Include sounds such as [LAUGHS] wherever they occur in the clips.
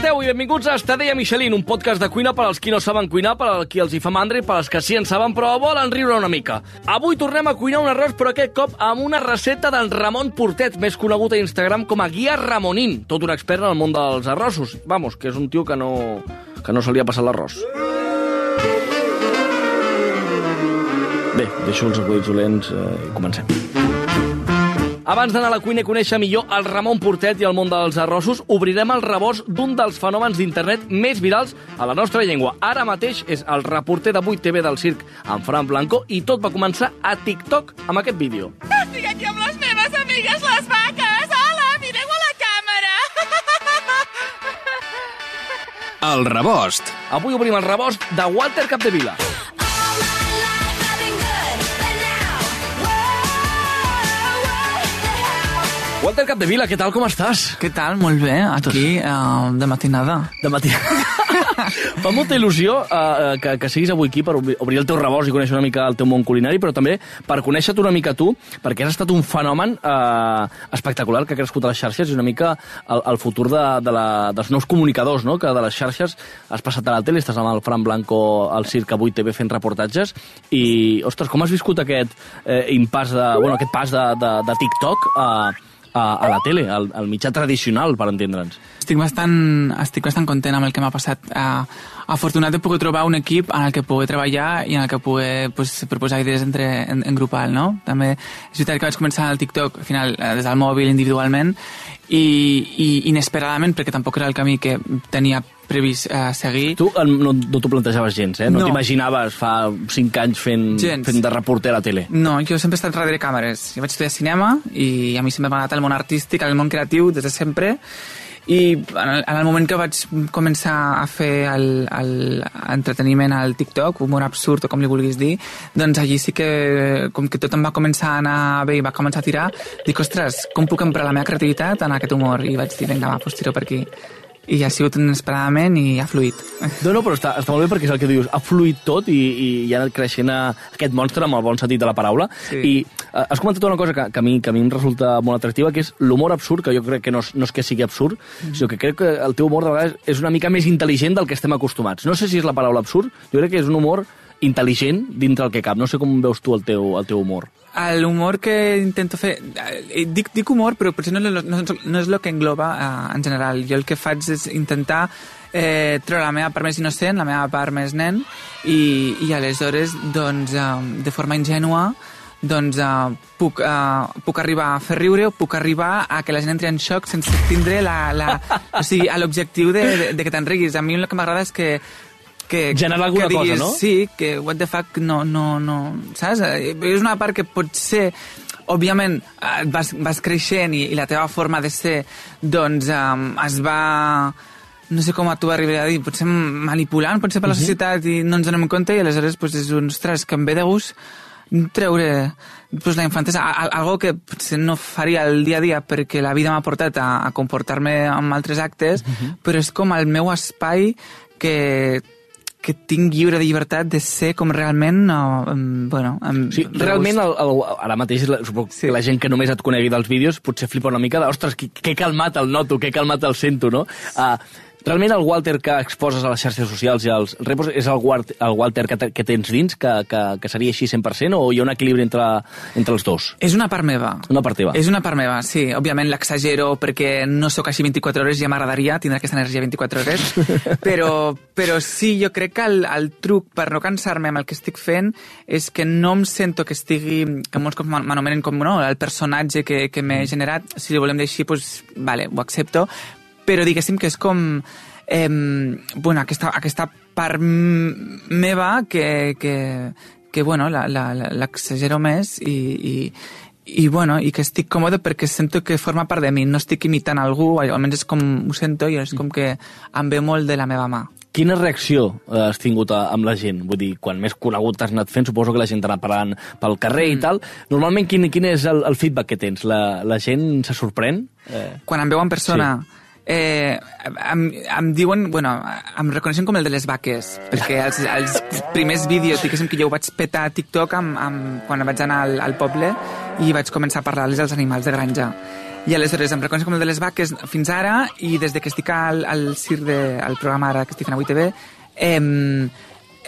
Esteu? I benvinguts a Estadella Michelin, un podcast de cuina per als qui no saben cuinar, per als qui els hi fa mandra i per als que sí en saben però volen riure una mica. Avui tornem a cuinar un arròs, però aquest cop amb una recepta d'en Ramon Portet, més conegut a Instagram com a Guia Ramonín, tot un expert en el món dels arrossos. Vamos, que és un tio que no, que no se li ha passat l'arròs. Bé, deixo els acudits dolents eh, i comencem. Abans d'anar a la cuina i conèixer millor el Ramon Portet i el món dels arrossos, obrirem el rebost d'un dels fenòmens d'internet més virals a la nostra llengua. Ara mateix és el reporter de 8TV del circ, en Fran Blanco, i tot va començar a TikTok amb aquest vídeo. Estic aquí amb les meves amigues les vaques. Hola, mireu a la càmera. El rebost. Avui obrim el rebost de Walter Capdevila. Walter Capdevila, què tal, com estàs? Què tal? Molt bé, aquí uh, de matinada. De matí. [LAUGHS] Fa molta il·lusió uh, que, que siguis avui aquí per obrir, el teu rebost i conèixer una mica el teu món culinari, però també per conèixer-te una mica tu, perquè has estat un fenomen uh, espectacular que ha crescut a les xarxes i una mica el, el futur de, de la, dels nous comunicadors, no? que de les xarxes has passat a la tele, estàs amb el Fran Blanco al Circ avui TV fent reportatges, i, ostres, com has viscut aquest eh, impàs de, bueno, aquest pas de, de, de TikTok a, a, a la tele, al, al mitjà tradicional, per entendre'ns? Estic bastant, estic bastant content amb el que m'ha passat. Uh, afortunat de poder trobar un equip en el que poder treballar i en el que poder pues, proposar idees entre, en, en grupal, no? També és veritat que vaig començar al TikTok, al final, eh, des del mòbil individualment, i, i inesperadament, perquè tampoc era el camí que tenia previst eh, seguir. Tu no, no t'ho plantejaves gens, eh? No, No. t'imaginaves fa 5 anys fent, Gens. fent de reporter a la tele. No, jo sempre he estat darrere càmeres. Jo vaig estudiar cinema i a mi sempre m'ha agradat el món artístic, el món creatiu, des de sempre. I en el, en el moment que vaig començar a fer el, el entreteniment al TikTok, humor absurd o com li vulguis dir, doncs allí sí que, com que tot em va començar a anar bé i va començar a tirar, dic, ostres, com puc emprar la meva creativitat en aquest humor? I vaig dir, vinga, va, doncs tiro per aquí. I ha sigut inesperadament i ha fluït. No, no, però està, està molt bé perquè és el que dius, ha fluït tot i, i hi ha anat creixent a, aquest monstre amb el bon sentit de la paraula. Sí. I eh, has comentat una cosa que, que, a mi, que a mi em resulta molt atractiva, que és l'humor absurd, que jo crec que no no és que sigui absurd, Mm-hmm. sinó que crec que el teu humor de vegades és una mica més intel·ligent del que estem acostumats. No sé si és la paraula absurd, jo crec que és un humor intel·ligent dintre el que cap. No sé com veus tu el teu, el teu humor. L'humor que intento fer... eh, Dic, dic humor, però potser no, no, no és el que engloba eh, en general. Jo el que faig és intentar eh, treure la meva part més innocent, la meva part més nen, i, i aleshores, doncs, eh, de forma ingènua, doncs uh, puc, uh, puc arribar a fer riure o puc arribar a que la gent entri en xoc sense tindre la, la, o sigui, l'objectiu de, de, de que te'n riguis. A mi el que m'agrada és que que, Generar alguna que diguis, cosa, no? Sí, que what the fuck, no, no, no, saps? És una part que potser, òbviament, eh, vas, vas creixent i, i la teva forma de ser, doncs, um, es va no sé com t'ho arribaré a dir, potser manipulant, potser per la societat i no ens donem compte i aleshores pues, és un, ostres, que em ve de gust treure pues, la infantesa, a- a- algo que potser no faria el dia a dia perquè la vida m'ha portat a, a comportar-me amb altres actes, però és com el meu espai que que tinc lliure de llibertat de ser com realment, em, bueno... Em, Sí, realment, el, el, ara mateix, la, suposo. Sí. que la gent que només et conegui dels vídeos potser flipa una mica de, ostres, que, que calmat el noto, que calmat el sento, no? Uh, realment el Walter que exposes a les xarxes socials i als repos és el, Walt, el Walter que, te, que tens dins, que, que, que seria així 100%, o hi ha un equilibri entre, entre els dos? És una part meva. Una part teva. És una part meva, sí. Òbviament l'exagero perquè no sóc així 24 hores, ja m'agradaria tindre aquesta energia 24 hores, [LAUGHS] però, però sí, jo crec que el, el truc per no cansar-me amb el que estic fent és que no em sento que estigui, que molts cops m'anomenen com no, el personatge que, que m'he generat, si li volem dir així, doncs, vale, ho accepto, però diguéssim que és com eh, bueno, aquesta, aquesta part meva que, que, que bueno, l'exagero més i, i, i, bueno, i que estic còmode perquè sento que forma part de mi, no estic imitant algú, almenys és com ho sento i és com que em ve molt de la meva mà. Quina reacció eh, has tingut a, amb la gent? Vull dir, quan més conegut t'has anat fent, suposo que la gent t'ha anat parlant pel carrer mm. i tal. Normalment, quin, quin és el, el feedback que tens? La, la gent se sorprèn? Eh, Quan em veuen en persona... Sí. Eh, em, em diuen, bueno, em reconeixen com el de les vaques, perquè els, els primers vídeos, diguéssim que jo ho vaig petar a TikTok amb, amb, quan vaig anar al, al poble i vaig començar a parlar-les als animals de granja. I aleshores em reconeixen com el de les vaques fins ara i des de que estic al, al CIR, de, al programa ara que estic fent a 8TV, em,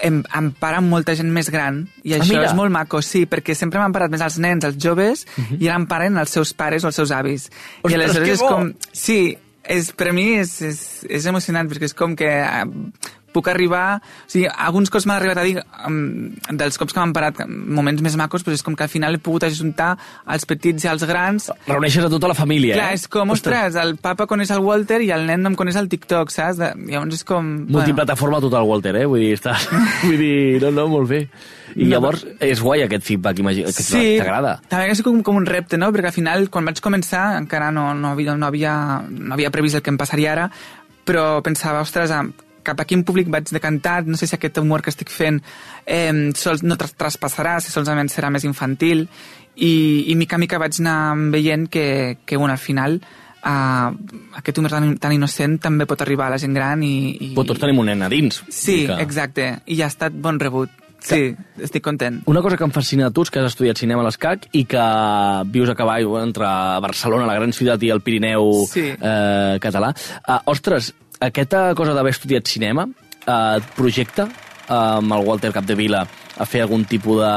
em, em para molta gent més gran i això mira. és molt maco, sí, perquè sempre m'han parat més els nens, els joves, i ara em paren els seus pares o els seus avis. Ostres, I aleshores és com... Sí, és, per a mi és, és, és emocionant perquè és com que eh, puc arribar... O sigui, alguns cops m'ha arribat a dir, um, dels cops que m'han parat, moments més macos, però és com que al final he pogut ajuntar els petits i els grans. reuneixes a tota la família, Clar, eh? és com, ostres, el papa coneix el Walter i el nen no em coneix el TikTok, saps? De, llavors és com... Multiplataforma total, Walter, eh? Vull dir, està... [LAUGHS] Vull dir, no, no, molt bé. I No, llavors és guai aquest feedback, imagina, que Sí, t'agrada. també que és com, com un repte, no? Perquè al final, quan vaig començar, encara no, no, havia, no, havia, no havia previst el que em passaria ara, però pensava, ostres, cap a quin públic vaig decantar, no sé si aquest humor que estic fent eh, sols, no tras traspassarà, si solament serà més infantil, i, i mica a mica vaig anar veient que, que bueno, al final uh, aquest humor tan, tan innocent també pot arribar a la gent gran i... i... Però tots tenim un nen a dins. Sí, que- exacte, i ja ha estat bon rebut. Sí, estic content. Una cosa que em fascina de tu és que has estudiat cinema a l'ESCAC i que vius a cavall entre Barcelona, la gran ciutat, i el Pirineu Sí. eh, català. Uh, ostres, aquesta cosa d'haver estudiat cinema eh, et projecta eh, amb el Walter Capdevila a fer algun tipus de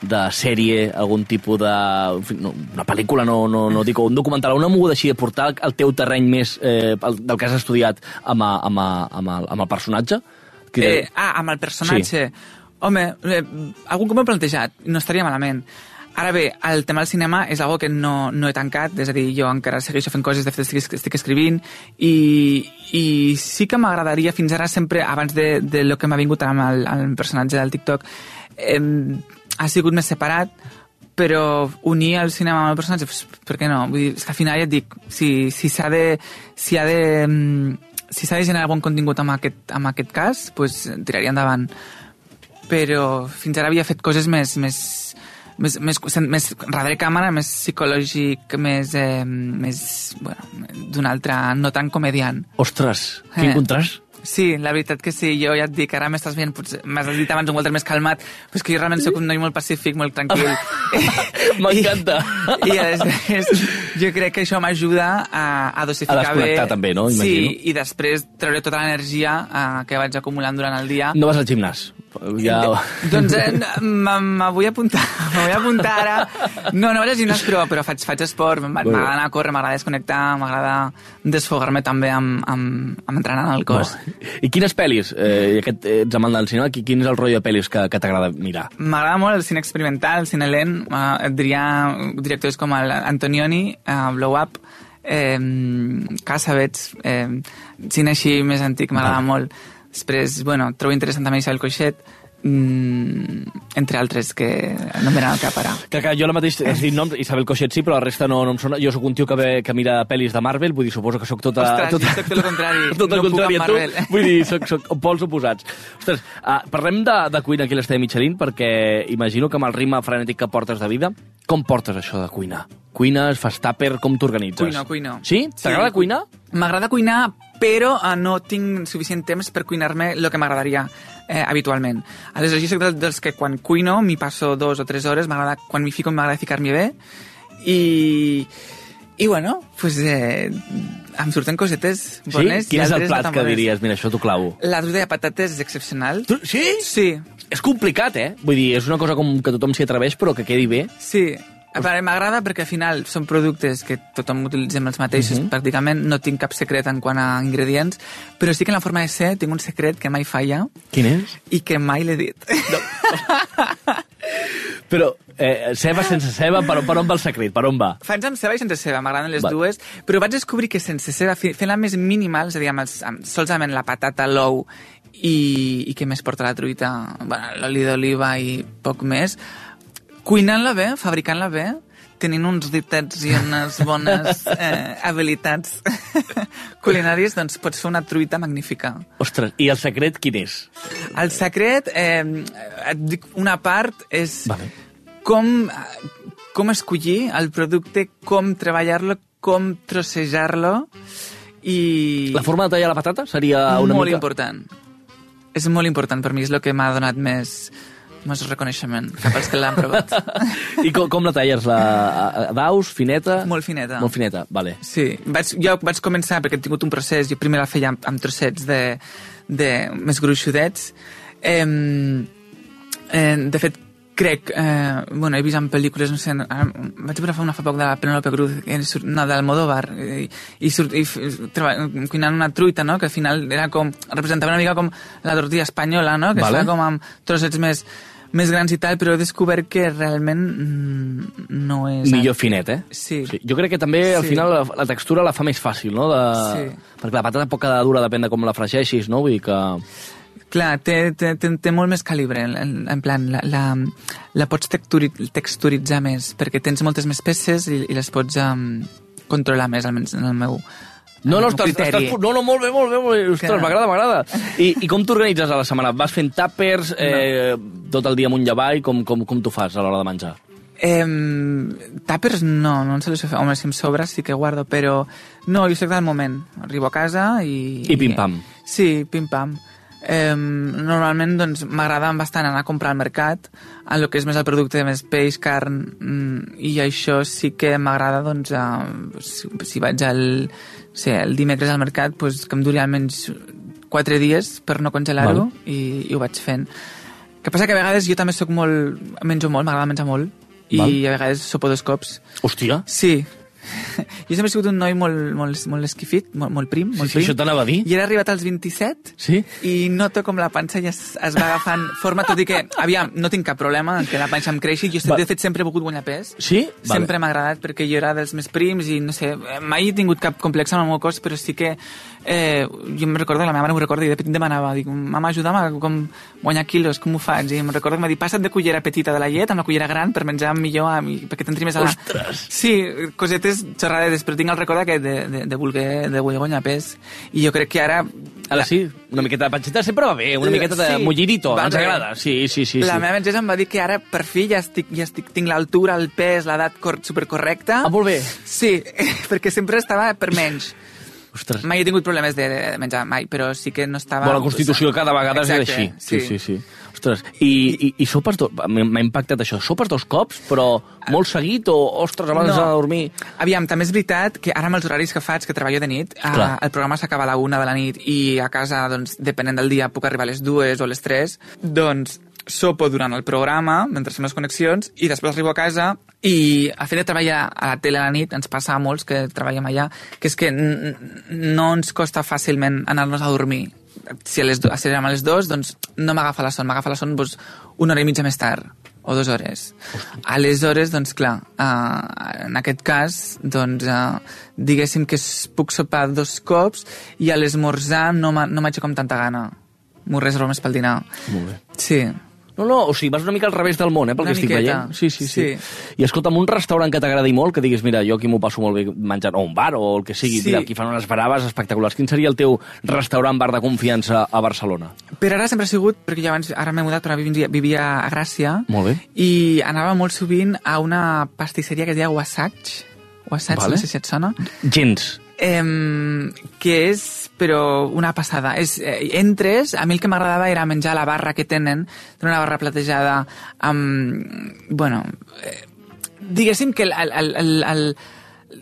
de sèrie, algun tipus de... en fi, No, una pel·lícula, no, no, no dic, un documental, una moguda així de portar el teu terreny més eh, el- del que has estudiat amb, a- amb, a- amb, el, amb el personatge? Que- Eh, ah, amb el personatge. Sí. Home, eh, algun cop m'he plantejat, no estaria malament. Ara bé, el tema del cinema és algo que no, no he tancat, és a dir, jo encara segueixo fent coses, de fet estic, estic escrivint, i, i sí que m'agradaria fins ara sempre, abans de, de lo que m'ha vingut amb el, el personatge del TikTok, eh, ha sigut més separat, però unir el cinema amb el personatge, pues, per què no? Vull dir, és que al final ja et dic, si si s'ha de, si ha de, mm, si s'ha de generar bon contingut amb aquest, amb aquest cas, pues, tiraria endavant. Però fins ara havia fet coses més, més, més, més, més darrere càmera, més psicològic, més, eh, més bueno, d'un altre, no tan comediant. Ostres, quin Eh. contrast. Sí, la veritat que sí, jo ja et dic, ara m'estàs veient, potser m'has dit abans un Walter més calmat, però és que jo realment sóc un noi molt pacífic, molt tranquil. [LAUGHS] M'encanta. I, I després, jo crec que això m'ajuda a, a dosificar A desconnectar bé. també, no? Sí, Imagino. i després treure tota l'energia eh, que vaig acumulant durant el dia. No vas al gimnàs. Ja... Doncs eh, m- me vull apuntar, [LAUGHS] me vull apuntar ara. No, no vaig al gimnàs, però, però faig, faig esport, m'agrada anar a córrer, m'agrada desconnectar, m'agrada desfogar-me també amb, amb, amb entrenar el cos. No. I quines pel·lis, eh, ja que ets amant del cinema, qui- quin és el rotllo de pel·lis que, que t'agrada mirar? M'agrada molt el cine experimental, el cine lent, eh, et diria directors com el Antonioni, eh, Blow Up, eh, Casabets, eh, cine així més antic, m'agrada molt. Després, bueno, trobo interessant també Isabel Coixet, mm, entre altres que no em venen al cap ara. Que, que jo la mateix has dit noms, Isabel Coixet sí, però la resta no, no em sona. Jo sóc un tio que, ve, que mira pel·lis de Marvel, vull dir, suposo que sóc tota... Ostres, tota... jo sóc tot el contrari. [LAUGHS] tot el No puc contrari amb a tu. Marvel. Vull dir, soc, soc [LAUGHS] pols oposats. Ostres, uh, parlem de, de cuina aquí a l'Estadi Michelin, perquè imagino que amb el ritme frenètic que portes de vida, com portes això de cuinar? Cuines, fas tàper, com t'organitzes? Cuino, cuino. Sí? T'agrada cuinar? M'agrada cuinar, però eh, no tinc suficient temps per cuinar-me el que m'agradaria eh, habitualment. Aleshores, jo soc dels, dels que quan cuino m'hi passo dos o tres hores, quan m'hi fico m'agrada ficar-m'hi bé, i, i bueno, pues, eh, em surten cosetes bones. Sí? Quin és el no plat que diries? Mira, això t'ho clavo. La truita de patates és excepcional. Tu, sí? Sí, És complicat, eh? Vull dir, és una cosa com que tothom s'hi atreveix, però que quedi bé. sí. M'agrada perquè al final són productes que tothom utilitzem els mateixos, Mhm. pràcticament no tinc cap secret en quant a ingredients, però sí que en la forma de ser tinc un secret que mai falla Quin és? i que mai l'he dit. [LAUGHS] Però, eh, ceba sense ceba, per, per on va el secret? Per on va? Faig amb ceba i sense ceba, m'agraden les Va. dues, però vaig descobrir que sense ceba, fent-la més mínima, és a dir, amb els, amb, solament la patata, l'ou i, i què més porta la truita, bueno, l'oli d'oliva i poc més, cuinant-la bé, fabricant-la bé, tenint uns ditets i unes bones [LAUGHS] eh, habilitats [LAUGHS] culinàries, doncs pots fer una truita magnífica. Ostres, i el secret quin és? El secret, eh, et dic una part, és Vale. com, com escollir el producte, com treballar-lo, com trossejar-lo i... La forma de tallar la patata seria una molt mica... important. És molt important per mi, és el que m'ha donat més, més reconeixement cap als que l'han provat. [LAUGHS] I com, com la talles? La, daus, fineta? molt fineta. Molt fineta, vale. Sí, vaig, jo vaig començar perquè he tingut un procés, jo primer la feia amb, amb trossets de, de més gruixudets. Eh, eh, de fet, crec, eh, bueno, he vist en pel·lícules, no sé, ara, vaig veure fa una fa poc de la Penélope Cruz, no, d'Almodóvar, i, i, surt, i f- treba, cuinant una truita, no?, que al final era com, representava una mica com la tortilla espanyola, no?, que Vale. vale. com amb trossets més, més grans i tal, però he descobert que realment mm, no és... Millor finet, eh? Sí. sí. Jo crec que també, al Sí. final, la, la textura la fa més fàcil, no? De... Sí. Perquè la patata pot quedar dura, depèn de com la fregeixis, no? Vull dir que... Clar, té, té, té, té molt més calibre, en, en, en plan, la, la, la pots texturi, texturitzar més, perquè tens moltes més peces i, i les pots um, controlar més, almenys en el meu, No, no, estàs, estàs, no, no, molt bé, molt bé, molt bé. Ostres, Que- m'agrada, m'agrada. I, I com t'organitzes a la setmana? Vas fent tàpers eh, tot el dia amunt i avall? Com, com, com t'ho fas a l'hora de menjar? Eh, tàpers no, no en sé fer. Home, si em sobra sí que guardo, però no, jo soc del moment. Arribo a casa i... I pim-pam. Sí, pim-pam. Eh, normalment doncs, m'agrada bastant anar a comprar al mercat en el que és més el producte, més peix, carn, mm, i això sí que m'agrada, doncs, eh, si, si vaig al, sí, el dimecres al mercat, doncs, que em duri almenys quatre dies per no congelar-ho i, i ho vaig fent. Que passa que a vegades jo també sóc molt... menjo molt, m'agrada menjar molt, i Val. a vegades sopo dos cops. Hòstia, Sí. [LAUGHS] Jo sempre he sigut un noi molt, molt, molt esquifit, molt, molt prim, molt sí, prim. això t'anava a dir. I era arribat als 27 Sí? i noto com la panxa ja es, es va agafant forma, tot i que, aviam, no tinc cap problema que la panxa em creixi. Jo, Va. de fet, sempre he volgut guanyar pes. Sí? Sempre m'ha agradat perquè jo era dels més prims i, no sé, mai he tingut cap complex amb el meu cos, però sí que eh, jo em recordo, la meva mare m'ho recorda, i de petit demanava, dic, mama, ajuda'm a com guanyar quilos, com ho faig? I em recordo que m'ha dit, passa't de cullera petita de la llet amb la cullera gran per menjar millor a mi, perquè t'entri més a la... Ostres! Sí, cosetes xerradetes, però tinc el record aquest de, de, de voler de voler guanyar pes. I jo crec que ara... Ara sí, una miqueta de panxeta sempre va bé, una La- miqueta de sí, mullirito, ens agrada. Sí, sí, sí. la sí. meva metgessa em va dir que ara, per fi, ja, estic, ja estic, tinc l'altura, el pes, l'edat cor supercorrecta. Ah, molt bé. Sí, [LAUGHS] perquè sempre estava per menys. Ostres, Mai he tingut problemes de, de menjar, mai, però sí que no estava... Bona constitució cada vegada és Exacte, així. Sí, sí. sí, sí. Ostres, i, i, i sopes... Do... M'ha impactat això. Sopes dos cops, però molt seguit o, ostres, abans No. de dormir... Aviam, també és veritat que ara amb els horaris que faig, que treballo de nit, eh, Clar. el programa s'acaba a la una de la nit i a casa, doncs, depenent del dia, puc arribar a les dues o a les tres, doncs sopo durant el programa, mentre fem les connexions, i després arribo a casa i a fet de treballar a la tele a la nit, ens passa a molts que treballem allà, que és que no ens costa fàcilment anar-nos a dormir. Si a les, do, si a les dues, doncs no m'agafa la son, m'agafa la son doncs, una hora i mitja més tard o dues hores. Aleshores, doncs clar, uh, en aquest cas, doncs, uh, diguéssim que puc sopar dos cops i a l'esmorzar no m'ha- no m'aixeco amb tanta gana. M'ho reservo més pel dinar. Molt bé. Sí. No, no, o sigui, vas una mica al revés del món, eh, pel Una que estic miqueta, veient. Sí, sí, sí, sí. I escolta'm, un restaurant que t'agradi molt, que diguis, mira, jo aquí m'ho passo molt bé menjant, o un bar, o el que sigui, Sí. mira, aquí fan unes braves espectaculars. Quin seria el teu restaurant, bar de confiança a Barcelona? Per ara sempre ha sigut, perquè jo abans, ara m'he mudat, però vivia, vivia a Gràcia, Molt bé. i anava molt sovint a una pastisseria que es deia Wasatch. Wasatch, Vale. no sé si et sona. Gens. Em, que és, però, una passada. És, eh, entres, a mi el que m'agradava era menjar la barra que tenen, una barra platejada amb... Bueno, eh, diguéssim que el, el, el, el,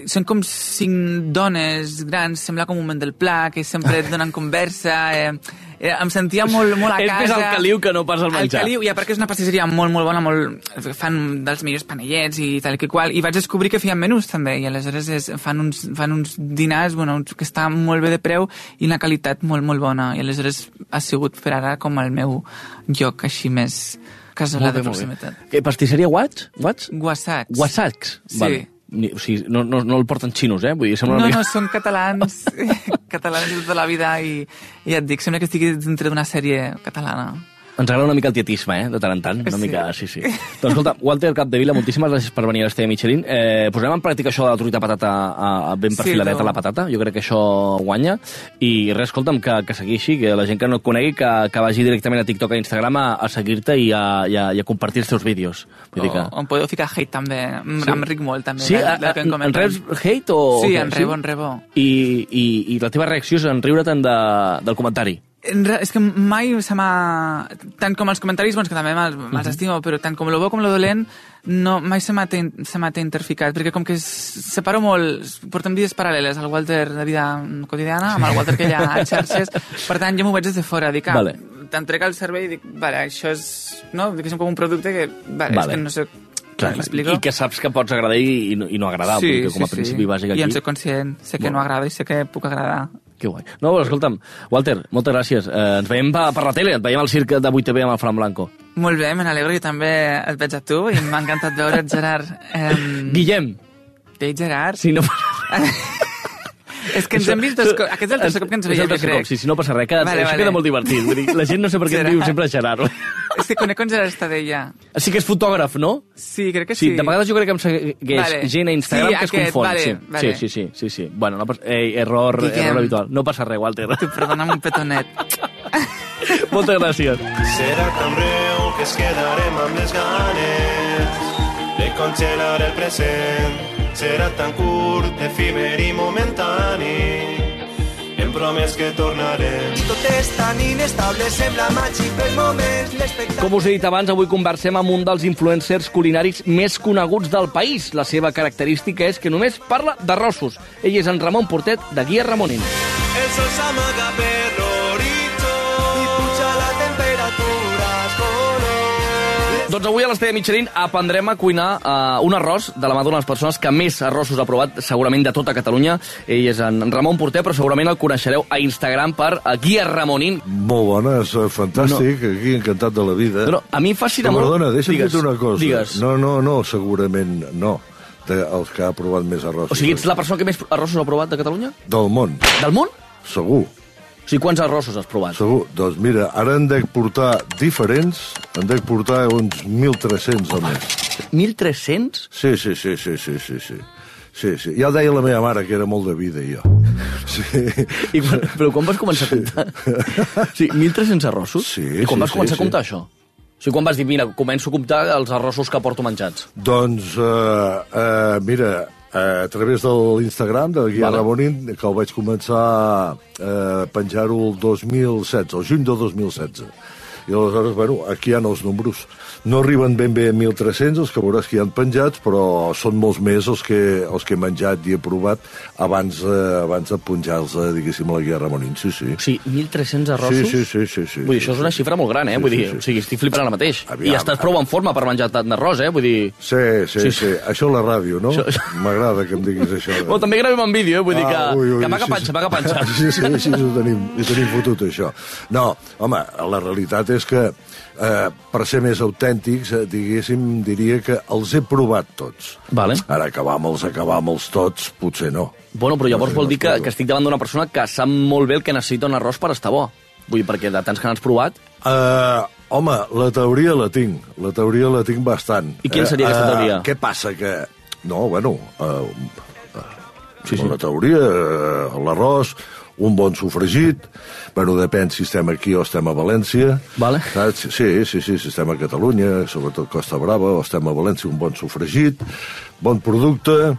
són com cinc dones grans, sembla com un moment del pla, que sempre et donen conversa... Eh, eh, em sentia molt, molt a [LAUGHS] És casa. més el caliu que no pas el menjar. El caliu, i a part que és una pastisseria molt, molt bona, molt, fan dels millors panellets i tal i que qual, i vaig descobrir que feien menús també, i aleshores és, fan, uns, fan uns dinars bueno, uns, que estan molt bé de preu i una qualitat molt, molt bona, i aleshores ha sigut per ara com el meu lloc així més casolà de proximitat. Què, pastisseria Watch? Watch? Guasats. Wasatx? Sí. Vale. Ni, o sigui, no, no, no el porten xinos, eh? Vull dir, sembla No, una no, mica... són catalans, [LAUGHS] catalans de tota la vida i, i ja et dic, sembla que estigui dintre d'una sèrie catalana. Ens agrada una mica el tietisme, eh? De tant en tant. Una Sí. mica, sí, sí. doncs escolta, Walter Capdevila, moltíssimes gràcies per venir a l'Estella Michelin. Eh, posarem en pràctica això de la truita patata a, a ben Sí, perfiladeta no. la patata. Jo crec que això guanya. I res, escolta'm, que, que segueixi així, que la gent que no et conegui, que, que vagi directament a TikTok, a Instagram, a, a seguir-te i, a, i, a, i a compartir els teus vídeos. Vull dir que... O, on podeu ficar hate també, em, Sí. em ric molt també. Sí, de- a, del a, que em en comenten. reps hate o... Sí, en rebo, en rebo. I, i, I la teva reacció és en riure-te'n de, del comentari. És que mai se m'ha... Tant com els comentaris bons, que també me'ls Mhm. me estimo, però tant com lo bo com lo dolent, no, mai se m'ha te interficat, perquè com que separo molt... Portem vides paral·leles, el Walter de vida quotidiana amb el Walter que hi ha a [LAUGHS] xarxes, per tant jo m'ho veig des de fora, dic, ah, Vale. t'entrec el servei i dic, vale, això és... No? És com un producte que... Vale, Vale. és que no sé... Clar? I que saps que pots agradar i, i, no, i no agradar, sí, que com a principi bàsic aquí... I en soc conscient, sé que Molt no agrada i sé que puc agradar. Que guai. No, però escolta'm, Walter, moltes gràcies. Eh, ens veiem per, per la tele, et veiem al circ de 8TV amb el Fran Blanco. Molt bé, me n'alegro, jo també et veig a tu i m'ha encantat veure't, Gerard. [LAUGHS] Um, Guillem, Ei, Gerard. si no... [LAUGHS] És que ens hem vist dos cops. Aquest és el tercer cop que ens veiem, jo crec. cop, sí, si no passa res, que, Vale, això vale. queda molt divertit. Vull dir, la gent no sé per què em diu sempre Gerard. És que conec un Gerard Estadella. Sí que és fotògraf, no? Sí, crec que Sí, sí. de vegades jo crec que em segueix Vale. gent a Instagram Sí, que es aquest, confon. vale, sí. vale. sí, sí, sí, sí, sí. Bueno, no passa... Ei, error, Guillem. error habitual. No passa res, Walter. Tu, perdona'm un petonet. [LAUGHS] Moltes gràcies. Serà tan breu que es quedarem amb les ganes de congelar el present. Serà tan curt, efímer i momentani. Hem promès que tornarem. Tot és tan inestable, sembla màgic per moments. Com us he dit abans, avui conversem amb un dels influencers culinaris més coneguts del país. La seva característica és que només parla d'arrossos. Ell és en Ramon Portet, de Guia Ramonin. El sol s'amaga per Doncs avui a l'Estella Michelin aprendrem a cuinar uh, un arròs de la mà d'una de les persones que més arrossos ha provat, segurament de tota Catalunya. Ell és en Ramon Portet, però segurament el coneixereu a Instagram per uh, Guia Ramonin. Molt bona, és eh, fantàstic, no. aquí encantat de la vida. Però a mi em fascina Però, molt... Perdona, deixa'm dir una cosa. Digues. No, no, no, segurament no. De, els que ha provat més arrossos. O sigui, ets la persona que més arrossos ha provat de Catalunya? Del món, Del món? segur, O sigui, quants arrossos has provat? segur. Doncs mira, ara en dec portar diferents, en dec portar uns 1.300 o més. 1.300? Sí, sí, sí, sí, sí, sí, sí. Sí, sí. Ja deia la meva mare, que era molt de vida, jo. [LAUGHS] Sí. I quan, però quan vas començar a comptar? Sí, 1.300 arrossos? Sí, I quan sí, vas començar sí, a comptar això? O sigui, quan vas dir, mira, començo a comptar els arrossos que porto menjats? Doncs, uh, uh, mira, a través de l'Instagram de Guia Vale. Ramonin, que el vaig començar a uh, penjar-ho el 2016, el juny del 2016. I aleshores, bueno, aquí hi ha els números. No arriben ben bé a 1.300, els que veuràs que hi han penjats, però són molts més els que, els que he menjat i he provat abans, uh, abans de punjar-los, uh, diguéssim, a la Guia Ramonin. Sí, sí. O sigui, 1.300 arrossos? Sí, sí, sí, sí, sí, Vull dir, sí, això és una sí. xifra molt gran, eh? Sí, Vull sí, dir, sí. o sigui, estic flipant ara mateix. Aviam, I estàs prou en forma per menjar tant d'arròs, eh? Vull dir... Sí, sí, Sí, sí. sí. sí. Això a la ràdio, no? Això- M'agrada que em diguis això. Bueno, també gravem en vídeo, eh? Vull dir que, Ah, ui, ui, que paga sí, panxa, sí. panxa. [LAUGHS] Sí, sí, sí, ho tenim, ho tenim fotut, això. No, home, la realitat és que, eh, per ser més autèntics, eh, diguéssim, diria que els he provat tots. Vale. Ara, acabar amb els, acabar amb els tots, potser no. Bueno, però llavors No sé, vol dir que, que estic davant d'una persona que sap molt bé el que necessita un arròs per estar bo. Vull dir, perquè de tants que n'has provat... Uh, home, la teoria la tinc. La teoria la tinc bastant. I quina seria aquesta teoria? Què passa que... No, bueno... Uh, Sí, sí. La teoria, uh, l'arròs, un bon sofregit, bueno, depèn si estem aquí o estem a València. Vale. Saps? Sí, sí, sí, si estem a Catalunya, sobretot Costa Brava, o estem a València, un bon sofregit, bon producte,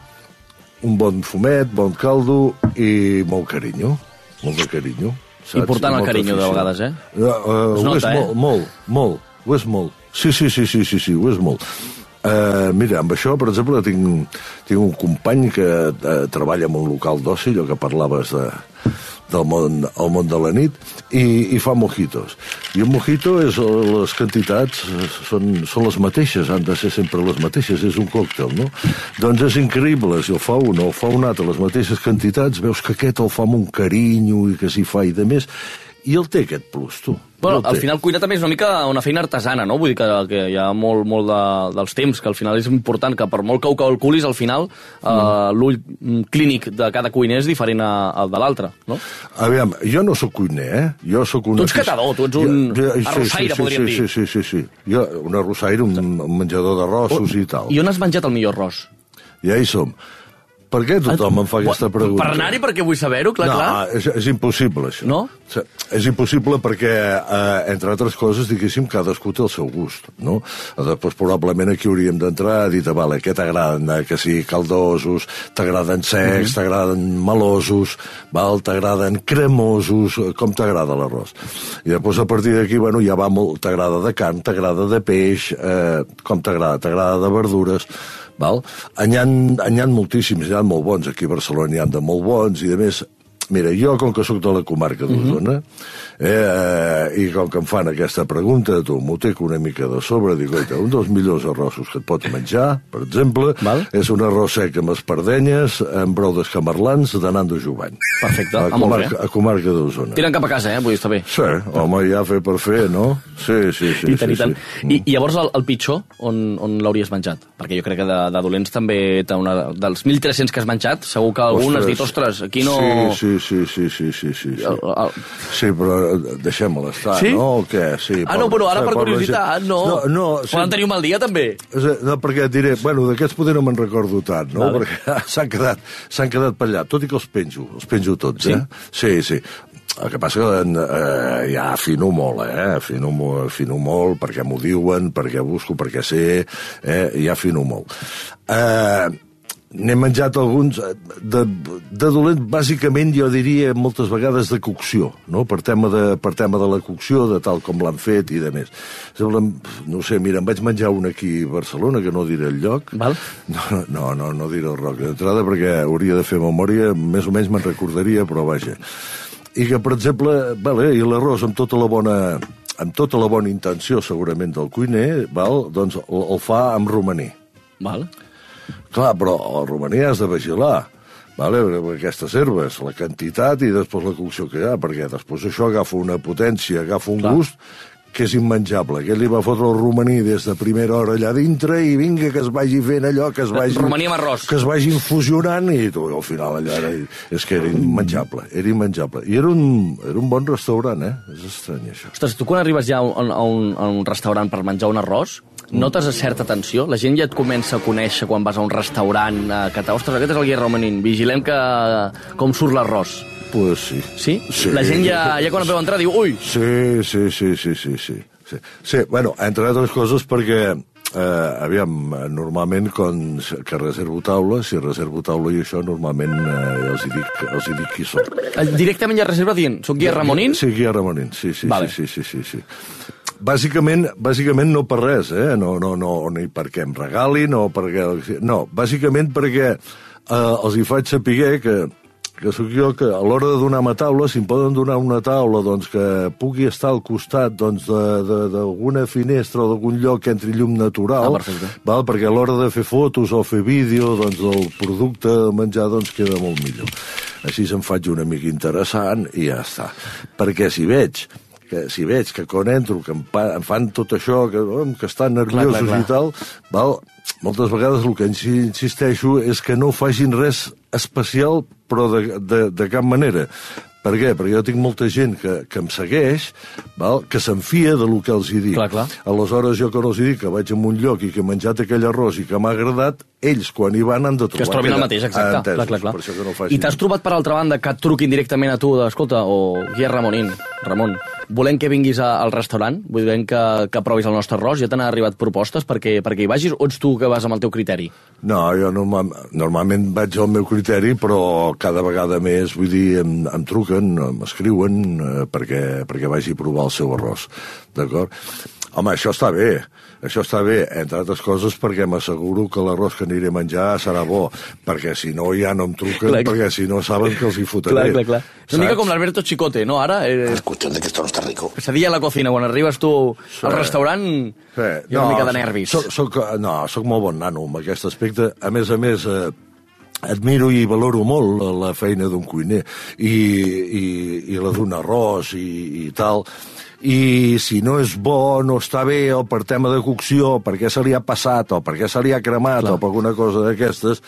un bon fumet, bon caldo i molt carinyo, molt de carinyo. Saps? Important el carinyo, de vegades, eh? Uh, uh, Es ho nota, és eh? molt, molt, molt, ho és molt. Sí, sí, sí, sí, sí, sí ho és molt. Uh, mira, amb això, per exemple, tinc, tinc un company que uh, treballa en un local d'oci, allò que parlaves de, del món, el món de la nit, i, i fa mojitos. I un mojito, és, les quantitats eh, són, són les mateixes, han de ser sempre les mateixes, és un còctel, no? Doncs és increïble, si el fa un o el fa un altre, les mateixes quantitats, veus que aquest el fa amb un carinyo i que s'hi fa i de més, I el té aquest plus, tu. Bueno, al final cuinar també és una mica una feina artesana, no? Vull dir que, que hi ha molt, molt de, dels temps, que al final és important que per molt que ho calculis, al final Mm. eh, l'ull mm, clínic de cada cuiner és diferent a, al de l'altre, no? Aviam, jo no sóc cuiner, eh? Jo sóc un... Tu ets catador, tu ets un arrossaire, sí, podríem sí, dir. Sí, sí, sí, sí. Jo, un arrossaire, un, un menjador d'arrossos i tal. I on has menjat el millor arròs? Ja hi som. Per què tothom em fa aquesta pregunta? Per anar-hi perquè vull saber-ho, clar, no, clar. És, és impossible, això. No? És impossible perquè, eh, entre altres coses, diguéssim, cadascú té el seu gust, no? Després, probablement, aquí hauríem d'entrar a dir, vale, què t'agraden? Eh, Que sigui caldosos, t'agraden secs, t'agraden melosos, val? t'agraden cremosos, eh, com t'agrada l'arròs? I després, a partir d'aquí, bueno, ja va molt, t'agrada de carn, t'agrada de peix, eh, com t'agrada? T'agrada de verdures, val? N'hi ha, ha moltíssims, n'hi ha molt bons, aquí a Barcelona n'hi ha de molt bons, i a més, Mira, jo, com que sóc de la comarca d'Osona, eh, eh, i com que em fan aquesta pregunta, tu m'ho teco una mica de sobre, dic, oita, un dels millors arrossos que et pots menjar, per exemple, Val. és un arròs sec amb espardenyes, amb brou d'escamarlans, de Nando Jovany. Perfecte, A, comarca, a comarca d'Osona. Tiren cap a casa, eh? Vull està bé. Sí, home, ja fer per fer, no? Sí, sí, sí. I tant, sí, i tant. sí. I, I llavors el, el pitjor, on, on l'hauries menjat? Perquè jo crec que de, de dolents també, una, dels 1.300 que has menjat, segur que algun has dit, ostres, aquí no... Sí, sí, sí, sí, sí, sí, sí. Sí, El- el- sí però eh, deixem-la estar, Sí? no? O què? Sí, Ah, no, però ara per curiositat, no. No, no sí. Poden tenir un mal dia, també. No, perquè et diré, bueno, d'aquests poder no me'n recordo tant, no? Vale. Perquè [LAUGHS] s'han quedat, s'han quedat per allà, tot i que els penjo, els penjo tots, Sí? eh? Sí, sí. El que passa que eh, ja afino molt, eh? Afino, afino molt perquè m'ho diuen, perquè busco, perquè sé, eh? Ja afino molt. Eh, N'he menjat alguns eh, de, de dolent, bàsicament jo diria moltes vegades de cocció, no? per, tema de, per tema de la cocció, de tal com l'han fet i de més. Sembla, no sé, mira, em vaig menjar un aquí a Barcelona, que no diré el lloc. Val. No, no, no, no diré el roc d'entrada perquè hauria de fer memòria, més o menys me'n recordaria, però vaja. I que, per exemple, vale, i l'arròs amb tota la bona amb tota la bona intenció, segurament, del cuiner, val? doncs el, el fa amb romaní. Val. Clar, però el romaní has de vigilar. Vale? Aquestes herbes, la quantitat i després la cocció que hi ha, perquè després això agafa una potència, agafa un Clar. gust que és immenjable. Aquest li va fotre el romaní des de primera hora allà dintre i vinga, que es vagi fent allò, que es vagi... Romaní amb arròs. Que es vagi infusionant i tu, al final allò era... És que era immenjable, era immenjable. I era un, era un bon restaurant, eh? És estrany, això. Ostres, tu quan arribes ja a un, a un, a un restaurant per menjar un arròs, notes certa tensió? La gent ja et comença a conèixer quan vas a un restaurant eh, que ostres, aquest és el Guia Romanín, vigilem que, com surt l'arròs. Pues sí. Sí? Sí. La gent ja, ja quan et veu entrar diu, ui, Sí, sí, sí, sí, sí, sí. Sí, sí bueno, entre altres coses perquè, eh, aviam, normalment quan, que reservo taula, si reservo taula i això, normalment eh, els, hi dic, els hi dic qui soc. eh, directament ja reserva dient, soc Guia Ramonín? Sí, Guia Ramonín, sí, sí, Vale. sí, sí, sí, sí, sí. Bàsicament, bàsicament no per res, eh? No, no, no, ni perquè em regalin o perquè... No, bàsicament perquè eh, els hi faig saber que que sóc jo que a l'hora de donar-me taula, si em poden donar una taula doncs, que pugui estar al costat doncs, d'alguna finestra o d'algun lloc que entri llum natural, Ah, perfecte. val? perquè a l'hora de fer fotos o fer vídeo doncs, el producte de menjar doncs, queda molt millor. Així se'n faig una mica interessant i ja està. Perquè si veig que si veig que quan entro que em, pa, em fan tot això, que, oh, que estan nerviosos clar, clar. i tal, val, moltes vegades el que insi- insisteixo és que no facin res especial, però de, de, de cap manera. Per què? Perquè jo tinc molta gent que, que em segueix, val? que s'enfia de lo que els hi dic. Clar, clar. Aleshores, jo que no els hi dic que vaig a un lloc i que he menjat aquell arròs i que m'ha agradat, ells, quan hi van, han de trobar... Que es trobin el mateix, exacte. Entesos, clar, clar, clar. Per això que no I t'has trobat, per altra banda, que et truquin directament a tu, de, escolta, o Guia Ramonín, Ramon, volem que vinguis a, al restaurant, volem que, que provis el nostre arròs, ja t'han arribat propostes perquè, perquè hi vagis, o ets tu que vas amb el teu criteri? No, jo normal, normalment vaig al meu criteri, però cada vegada més, vull dir, em, em truquen, m'escriuen eh, perquè, perquè vagi a provar el seu arròs, d'acord? Home, això està bé, això està bé, entre altres coses perquè m'asseguro que l'arròs que aniré a menjar serà bo, perquè si no ja no em truquen, Clar. perquè si no saben que els hi fotré. Clar, clar, clar. És una mica saps? com l'Alberto Chicote, no? Ara, eh, Cuestión de que esto no está rico. pesadilla a la cocina, quan arribes tu al restaurant, Sí, hi ha una mica de nervis. Soc, soc, no, soc molt bon nano amb aquest aspecte. A més a més, eh, admiro i valoro molt la feina d'un cuiner i, i, i la d'un arròs i, i tal i si no és bo, no està bé, o per tema de cocció, perquè se li ha passat, o perquè se li ha cremat, Clar. o per alguna cosa d'aquestes,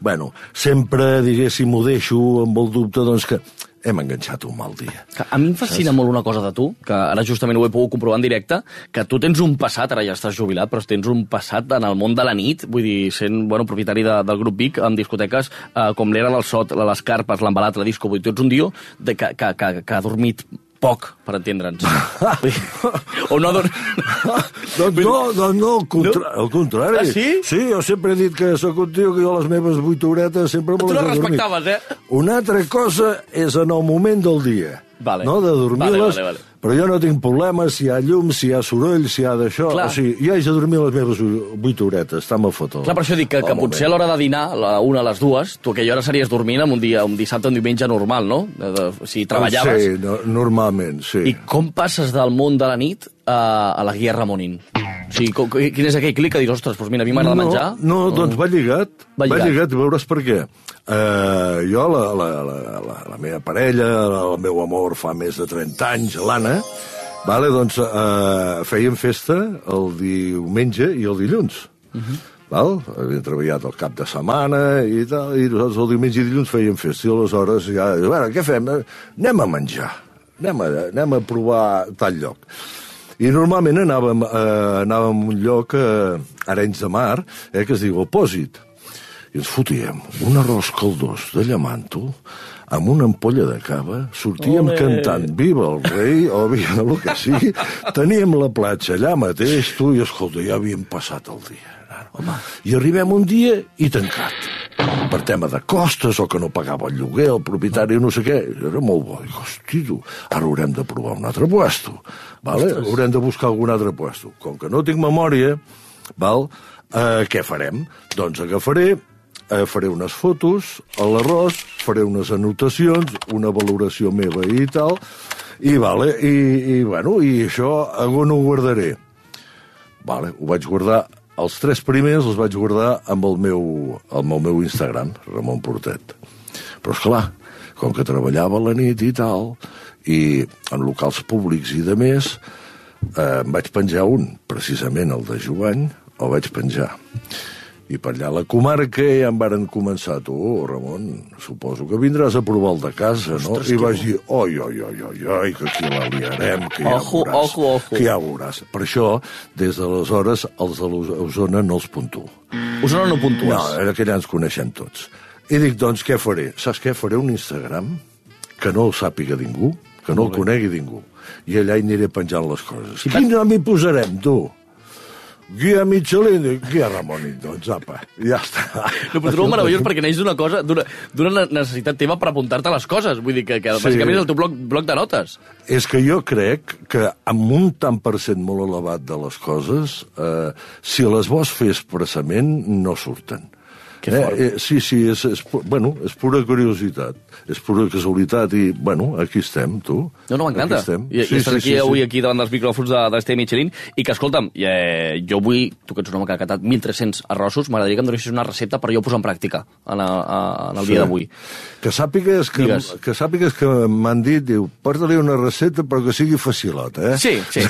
bueno, sempre, diguéssim, ho deixo amb el dubte, doncs, que hem enganxat un mal dia. Que A mi em fascina molt una cosa de tu, que ara justament ho he pogut comprovar en directe, que tu tens un passat, ara ja estàs jubilat, però tens un passat en el món de la nit, vull dir, sent bueno, propietari de, del grup Vic, amb discoteques eh, com l'era del Sot, les Carpes, l'Embalat, la Disco, vull dir, tu ets un dio de, que, que, que, que ha dormit poc, per entendre'ns. [LAUGHS] o no... Dor... doncs no, doncs no, al, contra al contrari. Ah, sí? Sí, jo sempre he dit que sóc un tio que jo les meves vuit horetes sempre me Tu les no he dormit. respectaves, eh? Una altra cosa és en el moment del dia. Vale. No, de dormir-les. Vale, vale, vale. Però jo no tinc problemes si hi ha llum, si hi ha soroll, si hi ha d'això. O sigui, jo haig de dormir les meves vuit horetes, està-me foto. Clar, per això dic que, que potser a l'hora de dinar, la una, a les dues, tu aquella hora series dormint en un dia, un dissabte un diumenge normal, no? De, de, si treballaves. Sí, no, normalment, sí. I com passes del món de la nit a, a la guia Ramonin? O sigui, quin és aquell clic que dius, ostres, doncs mira, a mi m'agrada no, menjar? No, doncs va lligat. Va Va lligat. lligat, i veuràs per què. Uh, jo, la, la, la, la, la meva parella, el meu amor fa més de 30 anys, l'Anna, vale, doncs uh, fèiem festa el diumenge i el dilluns. Uh -huh. Val? Havíem treballat el cap de setmana i tal, i nosaltres el diumenge i dilluns fèiem festa, i aleshores ja... Bueno, què fem? Anem a menjar, anem a, anem a provar tal lloc. I normalment anàvem, eh, anàvem a un lloc eh, a Arenys de Mar, eh, que es diu Opòsit. I ens fotíem un arròs caldós de llamanto amb una ampolla de cava, sortíem Ole! cantant Viva el rei, o Viva el que sigui, teníem la platja allà mateix, tu, i escolta, ja havíem passat el dia. Home. I arribem un dia i tancat. Per tema de costes, o que no pagava el lloguer, el propietari no sé què. Era molt bo. Dic, hosti, tu, ara haurem de provar un altre puesto. Vale? Haurem de buscar algun altre puesto. Com que no tinc memòria, val? Eh, què farem? Doncs agafaré, eh, faré unes fotos a l'arròs, faré unes anotacions, una valoració meva i tal, i, vale, i, i, bueno, i això on ho guardaré? Vale, ho vaig guardar els tres primers els vaig guardar amb el meu, amb el meu Instagram, Ramon Portet. Però, és clar, com que treballava a la nit i tal, i en locals públics i de més, eh, em vaig penjar un, precisament el de Jovany, el vaig penjar. I per allà a la comarca ja em varen començar, tu, Ramon, suposo que vindràs a provar el de casa, no? I vaig dir, oi, oi, oi, oi, oi, que aquí la liarem, que ja Ojo, veuràs. ojo, ojo. Que ja veuràs. Per això, des d'aleshores, els de l'Osona no els puntuo. Osona no puntues. No, era que ja ens coneixem tots. I dic, doncs, què faré? Saps què? Faré un Instagram que no el sàpiga ningú, que no el conegui ningú. I allà hi aniré penjant les coses. Quin nom hi posarem, tu? Guia Michelin, guia Ramon, doncs, apa, ja està. No, però trobo meravellós perquè neix d'una cosa, d'una necessitat teva per apuntar-te les coses. Vull dir que, que Sí. bàsicament és el teu bloc, bloc de notes. És que jo crec que amb un tant per cent molt elevat de les coses, eh, si les vols fer expressament, no surten. Que fort. eh, sí, sí, és, és, bueno, és pura curiositat, és pura casualitat i, bueno, aquí estem, tu. No, no, m'encanta. Aquí estem. I, i estàs aquí avui aquí davant dels micròfons de, d'Esteve Michelin i que, escolta'm, eh, jo vull, tu que ets un home que ha catat 1.300 arrossos, m'agradaria que em donessis una recepta per jo posar en pràctica en, a, a, en el dia d'avui. Que sàpigues que, Digues. que, sàpigues que m'han dit, diu, porta-li una recepta però que sigui facilota, eh? Sí, sí.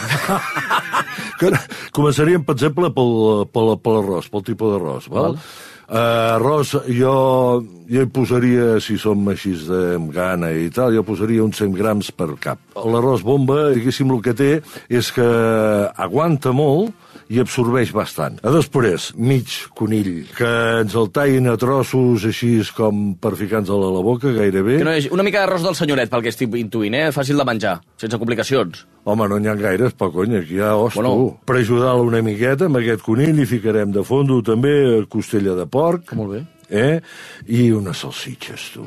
[LAUGHS] que començaríem, per exemple, pel, pel, per l'arròs, pel tipus d'arròs, val? Val. Uh, arròs, jo, jo hi posaria, si som així de gana i tal, jo posaria uns 100 grams per cap. L'arròs bomba, diguéssim, el que té és que aguanta molt i absorbeix bastant. A després, mig conill, que ens el tallin a trossos així com per ficar-nos a la boca, gairebé. Que no és una mica d'arròs del senyoret, pel que estic intuint, eh? Fàcil de menjar, sense complicacions. Home, no n'hi ha gaires, però cony, aquí hi ha os, Bueno. Per ajudar-la una miqueta, amb aquest conill hi ficarem de fondo també costella de porc. Molt bé. Eh? I unes salsitxes, tu.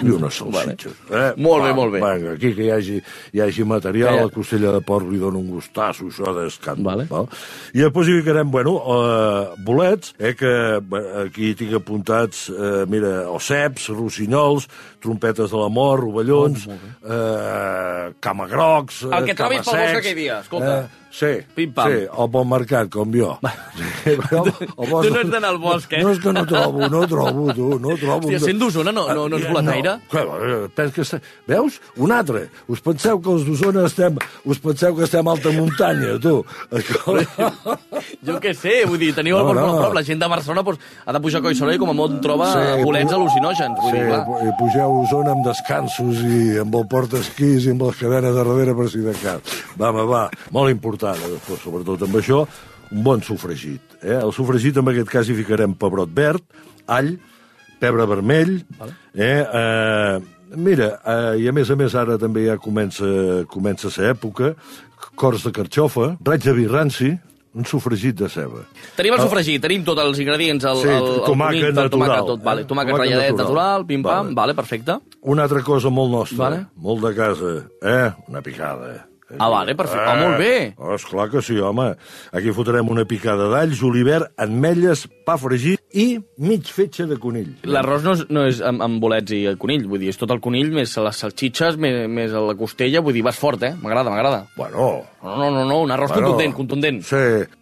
I unes salsitxes. Eh? Molt bé, Va, molt bé. Vinga, aquí que hi hagi, hi hagi material, la costella de porc li dona un gustasso, això d'escàndol. Vale. Val? I després hi ficarem, bueno, uh, bolets, eh, que aquí tinc apuntats, uh, mira, osseps, rossinyols, trompetes de la mort, rovellons, uh, camagrocs... El que eh, trobis pel bosc aquell dia, escolta. Eh, sí, Pim-pam. sí, al bon mercat, com jo. [LAUGHS] Sí, però Tu no ets d'anar al bosc, eh? No és que no trobo, no trobo, tu, no [LAUGHS] trobo. Hòstia, sent d'Osona no- no- no ens volen gaire? Clar, eh, penso que. Veus? Un altre. Us penseu que els d'Osona estem... Us penseu que estem a alta muntanya, tu. Escolta. Jo què sé, vull dir, teniu el No, no, no. no. prop. La gent de Barcelona doncs, ha de pujar a Collsola i com a molt troba sí, bolets al·lucinògens. Vull Sí, dir, clar. i pugeu a Osona amb descansos i amb el portaesquís i amb les cadenes de darrere per si de cas. Va, va, va. Molt important, eh, sobretot amb això, un bon sofregit. Eh? El sofregit, en aquest cas, hi ficarem pebrot verd, all, pebre vermell, vale. eh? eh Mira, eh, i a més a més ara també ja comença, comença a ser època, cors de carxofa, raig de vi ranci, un sofregit de ceba. Tenim el sofregit, tenim tots els ingredients, el, Sí, el, el tomàquet conill, el natural, tomàquet, tot, vale, eh? tomàquet, Tomàquet ratlladet natural. natural, pim-pam, Vale. vale, perfecte. Una altra cosa molt nostra, Vale. molt de casa, eh? Una picada. Ah, vale, perfecte. Ah, molt bé. Oh, esclar que sí, home. Aquí fotrem una picada d'all, julivert, ametlles, pa fregit i mig fetge de conill. L'arròs no és, no és amb, amb bolets i el conill, vull dir, és tot el conill més les salxitxes, més, més la costella, vull dir, vas fort, eh? M'agrada, m'agrada. Bueno, No, no, no, no, un arròs Bueno, contundent, contundent. sí.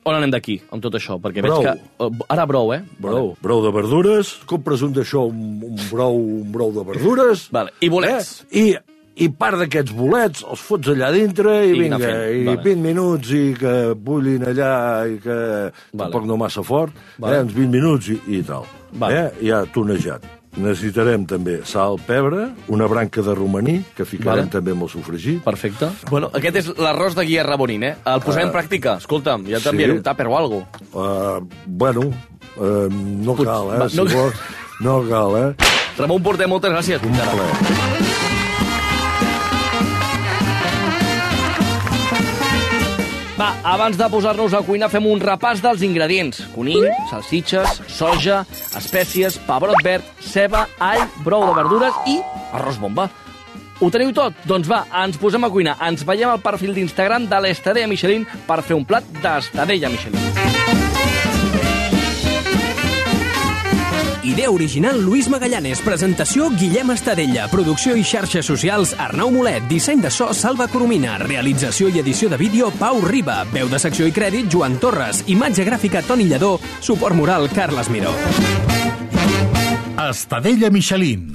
On anem d'aquí, amb tot això? Perquè Brou. veig que... eh, Ara brou, eh? brou. Brou de verdures, compres un d'això, un, un, brou, un brou de verdures. Vale, i bolets. Eh? I, i part d'aquests bolets els fots allà dintre i, I vinga, fent, i vale. 20 minuts i que bullin allà i que Vale. tampoc no massa fort, Vale. eh, uns 20 minuts i, i tal. Vale. Eh? Ja tonejat. Necessitarem també sal, pebre, una branca de romaní, que ficarem Vale. també amb el sofregit. Perfecte. Bueno, aquest és l'arròs de Guia Rabonín, eh? El posem en pràctica. Escolta'm, ja t'enviaré sí. un tàper o algo. Uh, bueno, uh, no cal, eh? va, Si no- vols, no cal, eh? Ramon Porter, moltes gràcies. Un plaer. Va, abans de posar-nos a cuinar fem un repàs dels ingredients. Conill, salsitxes, soja, espècies, pebrot verd, ceba, all, brou de verdures i arròs bomba. Ho teniu tot? Doncs va, ens posem a cuinar. Ens veiem al perfil d'Instagram de l'Estadella Michelin per fer un plat d'Estadella Michelin. Idea original Luis Magallanes, presentació Guillem Estadella, producció i xarxes socials Arnau Molet, disseny de so Salva Coromina, realització i edició de vídeo Pau Riba, veu de secció i crèdit Joan Torres, imatge gràfica Toni Lledó, suport moral Carles Miró. Estadella Michelin.